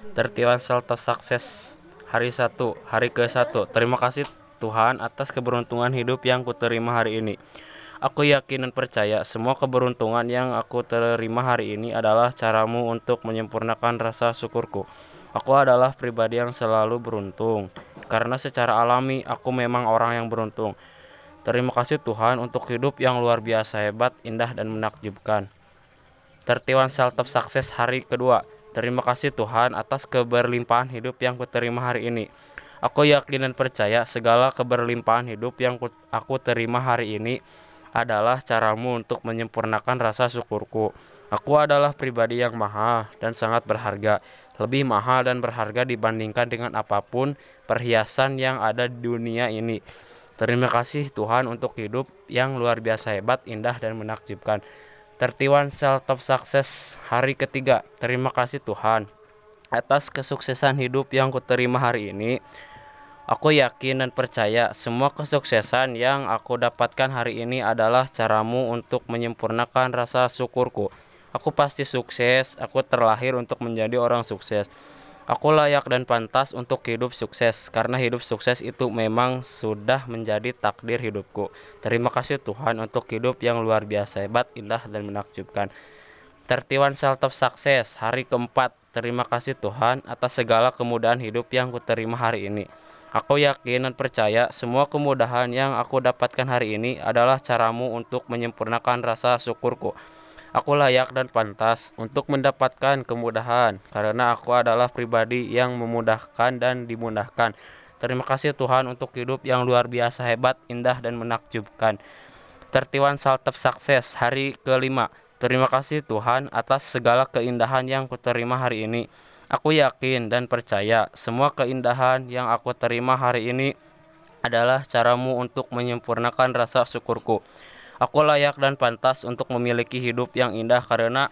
Tertiwan Self Sukses Hari 1 Hari ke-1 Terima kasih Tuhan atas keberuntungan hidup yang kuterima hari ini Aku yakin dan percaya semua keberuntungan yang aku terima hari ini adalah caramu untuk menyempurnakan rasa syukurku. Aku adalah pribadi yang selalu beruntung, karena secara alami aku memang orang yang beruntung. Terima kasih Tuhan untuk hidup yang luar biasa hebat, indah, dan menakjubkan. Tertiwan Self Sukses hari kedua. Terima kasih Tuhan atas keberlimpahan hidup yang kuterima hari ini. Aku yakin dan percaya segala keberlimpahan hidup yang aku terima hari ini adalah caramu untuk menyempurnakan rasa syukurku. Aku adalah pribadi yang mahal dan sangat berharga, lebih mahal dan berharga dibandingkan dengan apa pun perhiasan yang ada di dunia ini. Terima kasih Tuhan untuk hidup yang luar biasa hebat, indah, dan menakjubkan. Tertiwan Self Top Success hari ketiga. Terima kasih Tuhan atas kesuksesan hidup yang kuterima hari ini. Aku yakin dan percaya semua kesuksesan yang aku dapatkan hari ini adalah caramu untuk menyempurnakan rasa syukurku. Aku pasti sukses, aku terlahir untuk menjadi orang sukses. Aku layak dan pantas untuk hidup sukses karena hidup sukses itu memang sudah menjadi takdir hidupku. Terima kasih Tuhan untuk hidup yang luar biasa hebat, indah dan menakjubkan. Tertiwan Self Sukses hari keempat. Terima kasih Tuhan atas segala kemudahan hidup yang kuterima hari ini. Aku yakin dan percaya semua kemudahan yang aku dapatkan hari ini adalah caramu untuk menyempurnakan rasa syukurku. Aku layak dan pantas untuk mendapatkan kemudahan karena aku adalah pribadi yang memudahkan dan dimudahkan. Terima kasih Tuhan untuk hidup yang luar biasa hebat, indah dan menakjubkan. Tertiwan Saltep Sukses hari kelima. Terima kasih Tuhan atas segala keindahan yang kuterima hari ini. Aku yakin dan percaya semua keindahan yang aku terima hari ini adalah caramu untuk menyempurnakan rasa syukurku. Aku layak dan pantas untuk memiliki hidup yang indah karena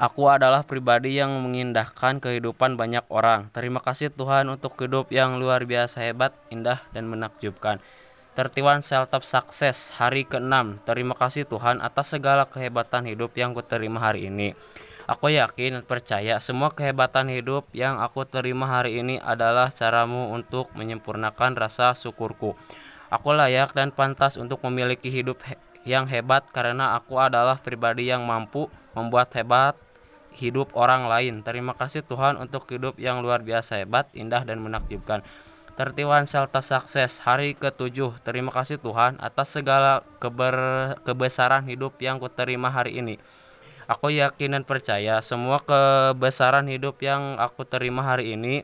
aku adalah pribadi yang mengindahkan kehidupan banyak orang. Terima kasih Tuhan untuk hidup yang luar biasa hebat, indah, dan menakjubkan. Tertiwan Self Sukses hari ke-6. Terima kasih Tuhan atas segala kehebatan hidup yang kuterima hari ini. Aku yakin dan percaya semua kehebatan hidup yang aku terima hari ini adalah caramu untuk menyempurnakan rasa syukurku. Aku layak dan pantas untuk memiliki hidup yang hebat karena aku adalah pribadi yang mampu membuat hebat hidup orang lain. Terima kasih Tuhan untuk hidup yang luar biasa hebat, indah dan menakjubkan. Tertiwan Selta Sukses hari ke-7. Terima kasih Tuhan atas segala keber kebesaran hidup yang kuterima hari ini. Aku yakin dan percaya semua kebesaran hidup yang aku terima hari ini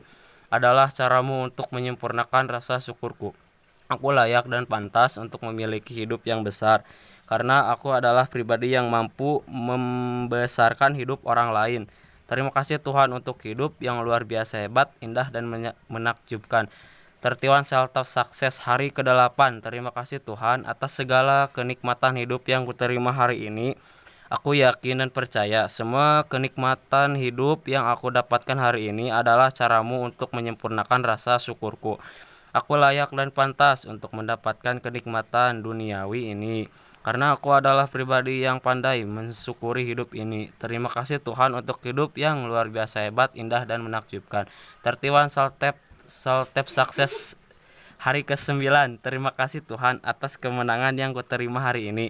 adalah caramu untuk menyempurnakan rasa syukurku. Aku layak dan pantas untuk memiliki hidup yang besar karena aku adalah pribadi yang mampu membesarkan hidup orang lain. Terima kasih Tuhan untuk hidup yang luar biasa hebat, indah dan menakjubkan. Tertiwan Self Sukses hari ke-8. Terima kasih Tuhan atas segala kenikmatan hidup yang kuterima hari ini. Aku yakin dan percaya semua kenikmatan hidup yang aku dapatkan hari ini adalah caramu untuk menyempurnakan rasa syukurku. Aku layak dan pantas untuk mendapatkan kenikmatan duniawi ini karena aku adalah pribadi yang pandai mensyukuri hidup ini. Terima kasih Tuhan untuk hidup yang luar biasa hebat, indah dan menakjubkan. Tertiwan Saltep Saltep sukses hari ke-9. Terima kasih Tuhan atas kemenangan yang kuterima hari ini.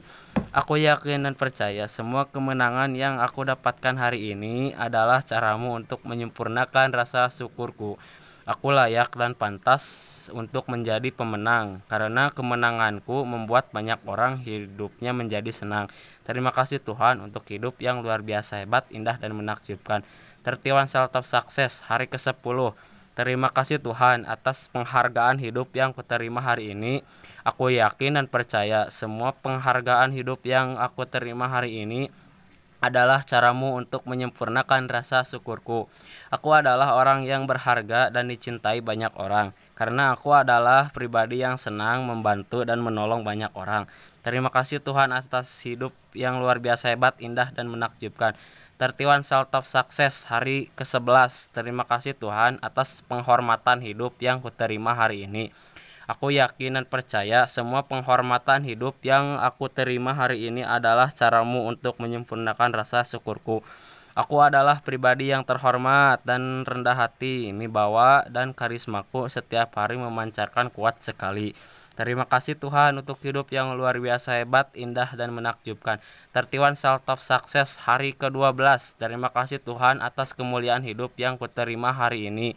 Aku yakin dan percaya semua kemenangan yang aku dapatkan hari ini adalah caramu untuk menyempurnakan rasa syukurku. Aku layak dan pantas untuk menjadi pemenang karena kemenanganku membuat banyak orang hidupnya menjadi senang. Terima kasih Tuhan untuk hidup yang luar biasa hebat, indah dan menakjubkan. Tertiwan Self Sukses hari ke-10. Terima kasih Tuhan atas penghargaan hidup yang kuterima hari ini. Aku yakin dan percaya semua penghargaan hidup yang aku terima hari ini adalah caramu untuk menyempurnakan rasa syukurku. Aku adalah orang yang berharga dan dicintai banyak orang karena aku adalah pribadi yang senang membantu dan menolong banyak orang. Terima kasih Tuhan atas hidup yang luar biasa hebat, indah dan menakjubkan. Tertiwan Self Sukses hari ke-11. Terima kasih Tuhan atas penghormatan hidup yang kuterima hari ini. Aku yakin dan percaya semua penghormatan hidup yang aku terima hari ini adalah caramu untuk menyempurnakan rasa syukurku. Aku adalah pribadi yang terhormat dan rendah hati, wibawa dan karismaku setiap hari memancarkan kuat sekali. Terima kasih Tuhan untuk hidup yang luar biasa hebat, indah, dan menakjubkan. Tertiwan Salt of Success hari ke-12. Terima kasih Tuhan atas kemuliaan hidup yang kuterima hari ini.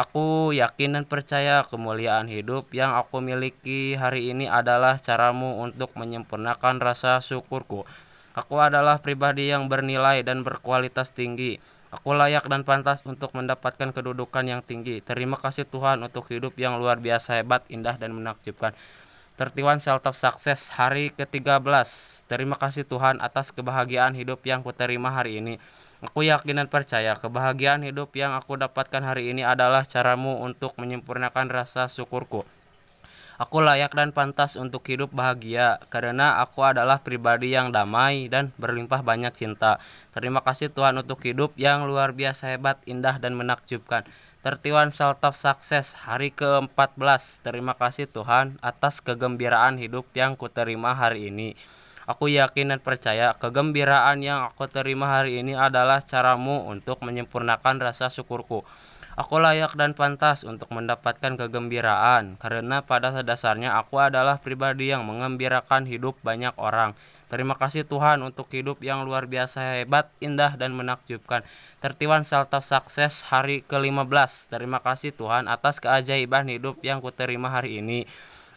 Aku yakin dan percaya kemuliaan hidup yang aku miliki hari ini adalah caramu untuk menyempurnakan rasa syukurku. Aku adalah pribadi yang bernilai dan berkualitas tinggi. Aku layak dan pantas untuk mendapatkan kedudukan yang tinggi. Terima kasih Tuhan untuk hidup yang luar biasa hebat, indah, dan menakjubkan. Tertiwan Salt of Success hari ke-13. Terima kasih Tuhan atas kebahagiaan hidup yang kuterima hari ini. Aku yakin dan percaya kebahagiaan hidup yang aku dapatkan hari ini adalah caramu untuk menyempurnakan rasa syukurku. Aku layak dan pantas untuk hidup bahagia karena aku adalah pribadi yang damai dan berlimpah banyak cinta. Terima kasih Tuhan untuk hidup yang luar biasa hebat, indah dan menakjubkan. Tertiwan Salt of Success hari ke-14. Terima kasih Tuhan atas kegembiraan hidup yang kuterima hari ini. Aku yakin dan percaya kegembiraan yang aku terima hari ini adalah caramu untuk menyempurnakan rasa syukurku. Aku layak dan pantas untuk mendapatkan kegembiraan, karena pada dasarnya aku adalah pribadi yang mengembirakan hidup banyak orang. Terima kasih Tuhan untuk hidup yang luar biasa hebat, indah, dan menakjubkan. Tertiwan Salta Sukses hari ke-15. Terima kasih Tuhan atas keajaiban hidup yang kuterima hari ini.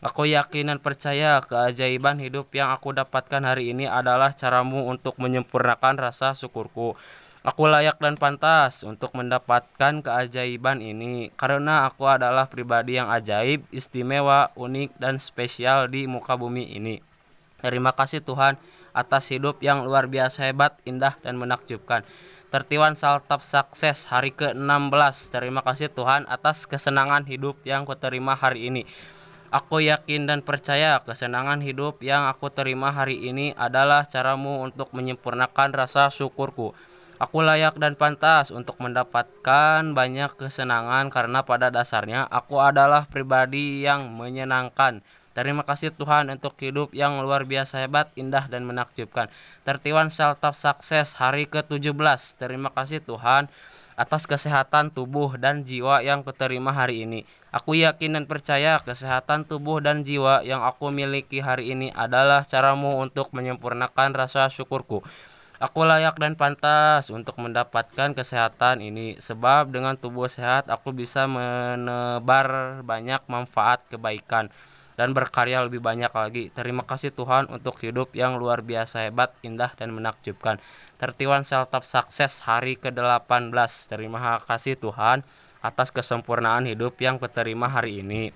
Aku yakin dan percaya keajaiban hidup yang aku dapatkan hari ini adalah caramu untuk menyempurnakan rasa syukurku. Aku layak dan pantas untuk mendapatkan keajaiban ini karena aku adalah pribadi yang ajaib, istimewa, unik, dan spesial di muka bumi ini. Terima kasih Tuhan atas hidup yang luar biasa hebat, indah, dan menakjubkan. Tertiwan Saltap Sukses hari ke-16. Terima kasih Tuhan atas kesenangan hidup yang kuterima hari ini. Aku yakin dan percaya kesenangan hidup yang aku terima hari ini adalah caramu untuk menyempurnakan rasa syukurku. Aku layak dan pantas untuk mendapatkan banyak kesenangan karena pada dasarnya aku adalah pribadi yang menyenangkan. Terima kasih Tuhan untuk hidup yang luar biasa hebat, indah, dan menakjubkan. Tertiwan Seltap Sukses hari ke-17. Terima kasih Tuhan atas kesehatan tubuh dan jiwa yang kuterima hari ini. Aku yakin dan percaya kesehatan tubuh dan jiwa yang aku miliki hari ini adalah caramu untuk menyempurnakan rasa syukurku. Aku layak dan pantas untuk mendapatkan kesehatan ini sebab dengan tubuh sehat aku bisa menebar banyak manfaat kebaikan dan berkarya lebih banyak lagi. Terima kasih Tuhan untuk hidup yang luar biasa hebat, indah dan menakjubkan. Tertiwan Seltap Sukses hari ke-18. Terima kasih Tuhan atas kesempurnaan hidup yang kuterima hari ini.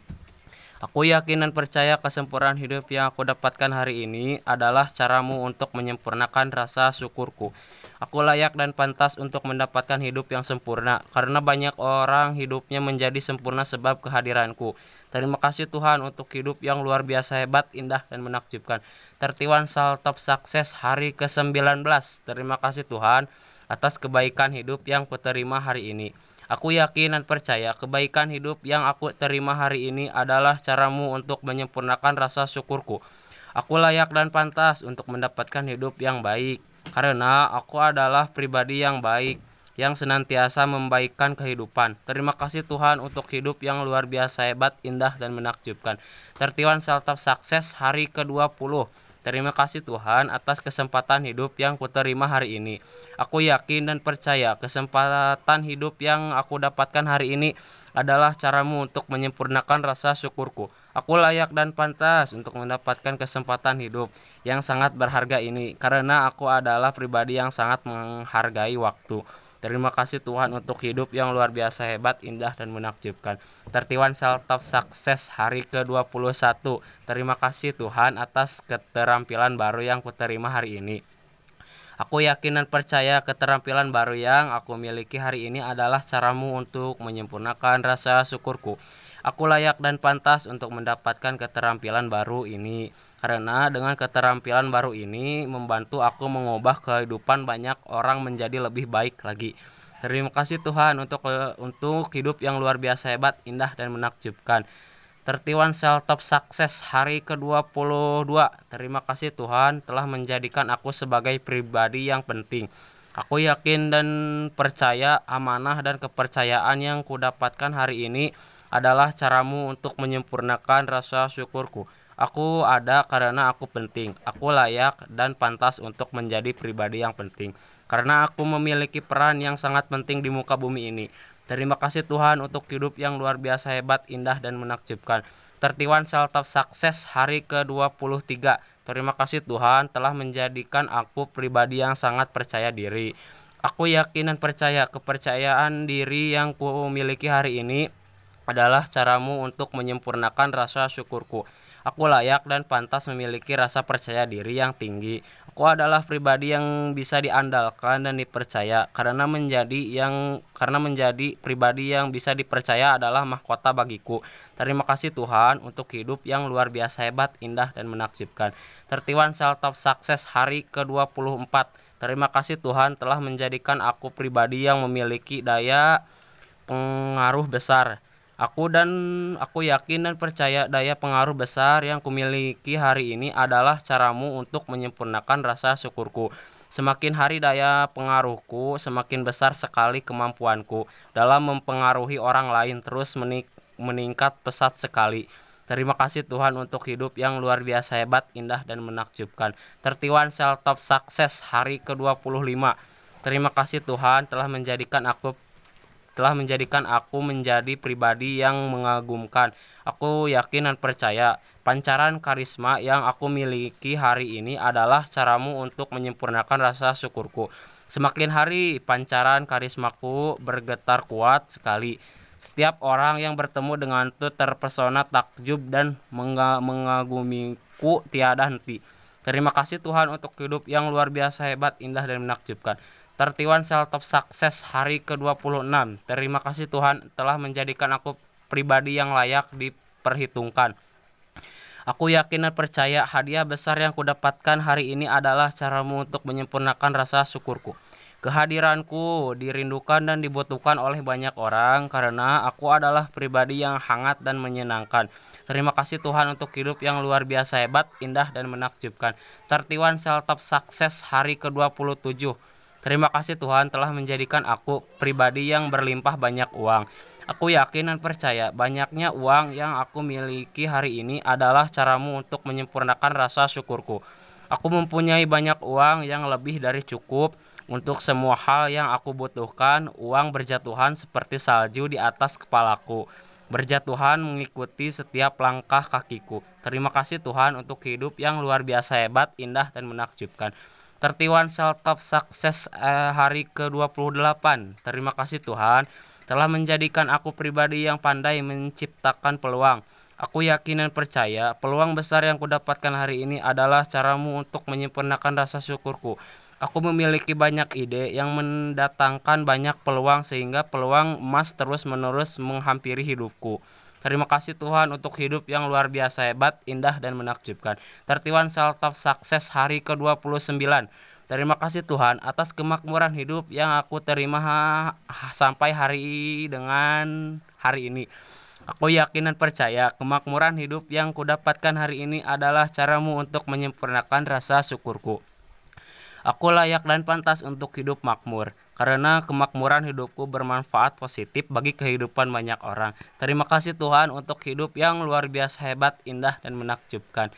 Aku yakin dan percaya kesempurnaan hidup yang aku dapatkan hari ini adalah caramu untuk menyempurnakan rasa syukurku. Aku layak dan pantas untuk mendapatkan hidup yang sempurna karena banyak orang hidupnya menjadi sempurna sebab kehadiranku. Terima kasih Tuhan untuk hidup yang luar biasa hebat, indah, dan menakjubkan. Tertiwan Saltop Sukses hari ke-19. Terima kasih Tuhan atas kebaikan hidup yang kuterima hari ini. Aku yakin dan percaya kebaikan hidup yang aku terima hari ini adalah caramu untuk menyempurnakan rasa syukurku. Aku layak dan pantas untuk mendapatkan hidup yang baik karena aku adalah pribadi yang baik yang senantiasa membaikkan kehidupan. Terima kasih Tuhan untuk hidup yang luar biasa hebat, indah, dan menakjubkan. Tertiwan Seltap Sukses hari ke-20. Terima kasih Tuhan atas kesempatan hidup yang kuterima hari ini. Aku yakin dan percaya kesempatan hidup yang aku dapatkan hari ini adalah caramu untuk menyempurnakan rasa syukurku. Aku layak dan pantas untuk mendapatkan kesempatan hidup yang sangat berharga ini karena aku adalah pribadi yang sangat menghargai waktu. Terima kasih Tuhan untuk hidup yang luar biasa hebat, indah, dan menakjubkan. Tertiwan Seltop Sukses hari ke-21. Terima kasih Tuhan atas keterampilan baru yang kuterima hari ini. Aku yakin dan percaya keterampilan baru yang aku miliki hari ini adalah caramu untuk menyempurnakan rasa syukurku. Aku layak dan pantas untuk mendapatkan keterampilan baru ini karena dengan keterampilan baru ini membantu aku mengubah kehidupan banyak orang menjadi lebih baik lagi. Terima kasih Tuhan untuk untuk hidup yang luar biasa hebat, indah dan menakjubkan. Tertiwan Sel Top Sukses hari ke-22. Terima kasih Tuhan telah menjadikan aku sebagai pribadi yang penting. Aku yakin dan percaya amanah dan kepercayaan yang kudapatkan hari ini adalah caramu untuk menyempurnakan rasa syukurku. Aku ada karena aku penting. Aku layak dan pantas untuk menjadi pribadi yang penting. Karena aku memiliki peran yang sangat penting di muka bumi ini. Terima kasih Tuhan untuk hidup yang luar biasa hebat, indah, dan menakjubkan. Tertiwan Seltop Sukses hari ke-23 Terima kasih Tuhan telah menjadikan aku pribadi yang sangat percaya diri. Aku yakin dan percaya kepercayaan diri yang ku miliki hari ini adalah caramu untuk menyempurnakan rasa syukurku. Aku layak dan pantas memiliki rasa percaya diri yang tinggi. Aku adalah pribadi yang bisa diandalkan dan dipercaya karena menjadi yang karena menjadi pribadi yang bisa dipercaya adalah mahkota bagiku. Terima kasih Tuhan untuk hidup yang luar biasa hebat, indah, dan menakjubkan. Tertiwan Seltop Sukses hari ke-24. Terima kasih Tuhan telah menjadikan aku pribadi yang memiliki daya pengaruh besar. Aku dan aku yakin dan percaya daya pengaruh besar yang kumiliki hari ini adalah caramu untuk menyempurnakan rasa syukurku. Semakin hari daya pengaruhku, semakin besar sekali kemampuanku dalam mempengaruhi orang lain terus menik meningkat pesat sekali. Terima kasih Tuhan untuk hidup yang luar biasa hebat, indah, dan menakjubkan. Tertiwan Sel Top Sukses hari ke-25. Terima kasih Tuhan telah menjadikan aku telah menjadikan aku menjadi pribadi yang mengagumkan. Aku yakin dan percaya pancaran karisma yang aku miliki hari ini adalah caramu untuk menyempurnakan rasa syukurku. Semakin hari pancaran karismaku bergetar kuat sekali. Setiap orang yang bertemu denganku terpesona takjub dan mengagumiku tiada henti. Terima kasih Tuhan untuk hidup yang luar biasa hebat, indah dan menakjubkan. Tertiwan Seltop Sukses hari ke-26. Terima kasih Tuhan telah menjadikan aku pribadi yang layak diperhitungkan. Aku yakin dan percaya hadiah besar yang kudapatkan hari ini adalah caramu untuk menyempurnakan rasa syukurku. Kehadiranku dirindukan dan dibutuhkan oleh banyak orang karena aku adalah pribadi yang hangat dan menyenangkan. Terima kasih Tuhan untuk hidup yang luar biasa hebat, indah, dan menakjubkan. Tertiwan Seltop Sukses hari ke-27. Terima kasih Tuhan telah menjadikan aku pribadi yang berlimpah banyak uang. Aku yakin dan percaya banyaknya uang yang aku miliki hari ini adalah caramu untuk menyempurnakan rasa syukurku. Aku mempunyai banyak uang yang lebih dari cukup untuk semua hal yang aku butuhkan, uang berjatuhan seperti salju di atas kepalaku. Berjatuhan mengikuti setiap langkah kakiku. Terima kasih Tuhan untuk hidup yang luar biasa hebat, indah, dan menakjubkan. Tertiwan Seltop Sukses eh, hari ke-28. Terima kasih Tuhan telah menjadikan aku pribadi yang pandai menciptakan peluang. Aku yakin dan percaya peluang besar yang kudapatkan hari ini adalah caramu untuk menyempurnakan rasa syukurku. Aku memiliki banyak ide yang mendatangkan banyak peluang sehingga peluang emas terus-menerus menghampiri hidupku. Terima kasih Tuhan untuk hidup yang luar biasa hebat, indah, dan menakjubkan. Tertiwan Seltop Sukses hari ke-29. Terima kasih Tuhan atas kemakmuran hidup yang aku terima sampai hari dengan hari ini. Aku yakin dan percaya kemakmuran hidup yang kudapatkan hari ini adalah caramu untuk menyempurnakan rasa syukurku. Aku layak dan pantas untuk hidup makmur, karena kemakmuran hidupku bermanfaat positif bagi kehidupan banyak orang. Terima kasih Tuhan untuk hidup yang luar biasa hebat, indah, dan menakjubkan.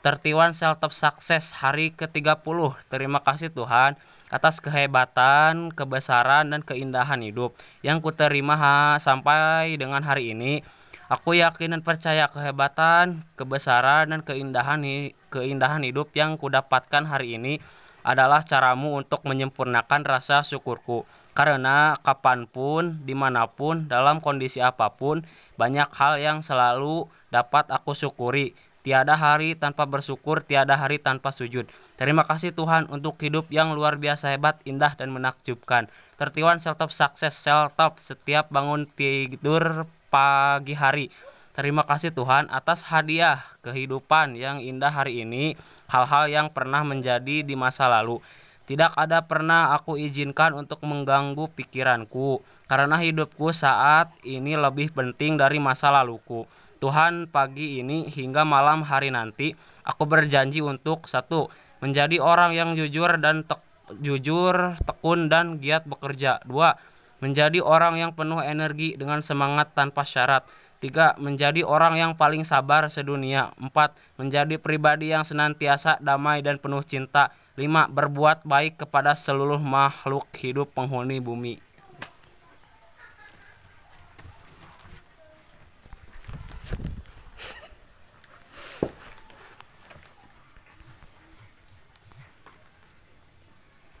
Tertiwan Seltop Sukses hari ke-30. Terima kasih Tuhan atas kehebatan, kebesaran, dan keindahan hidup yang kuterima sampai dengan hari ini. Aku yakin dan percaya kehebatan, kebesaran, dan keindahan keindahan hidup yang kudapatkan hari ini adalah caramu untuk menyempurnakan rasa syukurku. Karena kapan pun, di mana pun, dalam kondisi apa pun, banyak hal yang selalu dapat aku syukuri. Tiada hari tanpa bersyukur, tiada hari tanpa sujud. Terima kasih Tuhan untuk hidup yang luar biasa hebat, indah, dan menakjubkan. Tertiwan seltop sukses, seltop setiap bangun tidur pagi hari. Terima kasih Tuhan atas hadiah kehidupan yang indah hari ini, hal-hal yang pernah menjadi di masa lalu. Tidak ada pernah aku izinkan untuk mengganggu pikiranku, karena hidupku saat ini lebih penting dari masa laluku. Tuhan pagi ini hingga malam hari nanti, aku berjanji untuk satu menjadi orang yang jujur dan tek jujur, tekun, dan giat bekerja. 2. Menjadi orang yang penuh energi dengan semangat tanpa syarat. 3. Menjadi orang yang paling sabar sedunia. 4. Menjadi pribadi yang senantiasa damai dan penuh cinta. 5. Berbuat baik kepada seluruh makhluk hidup penghuni bumi.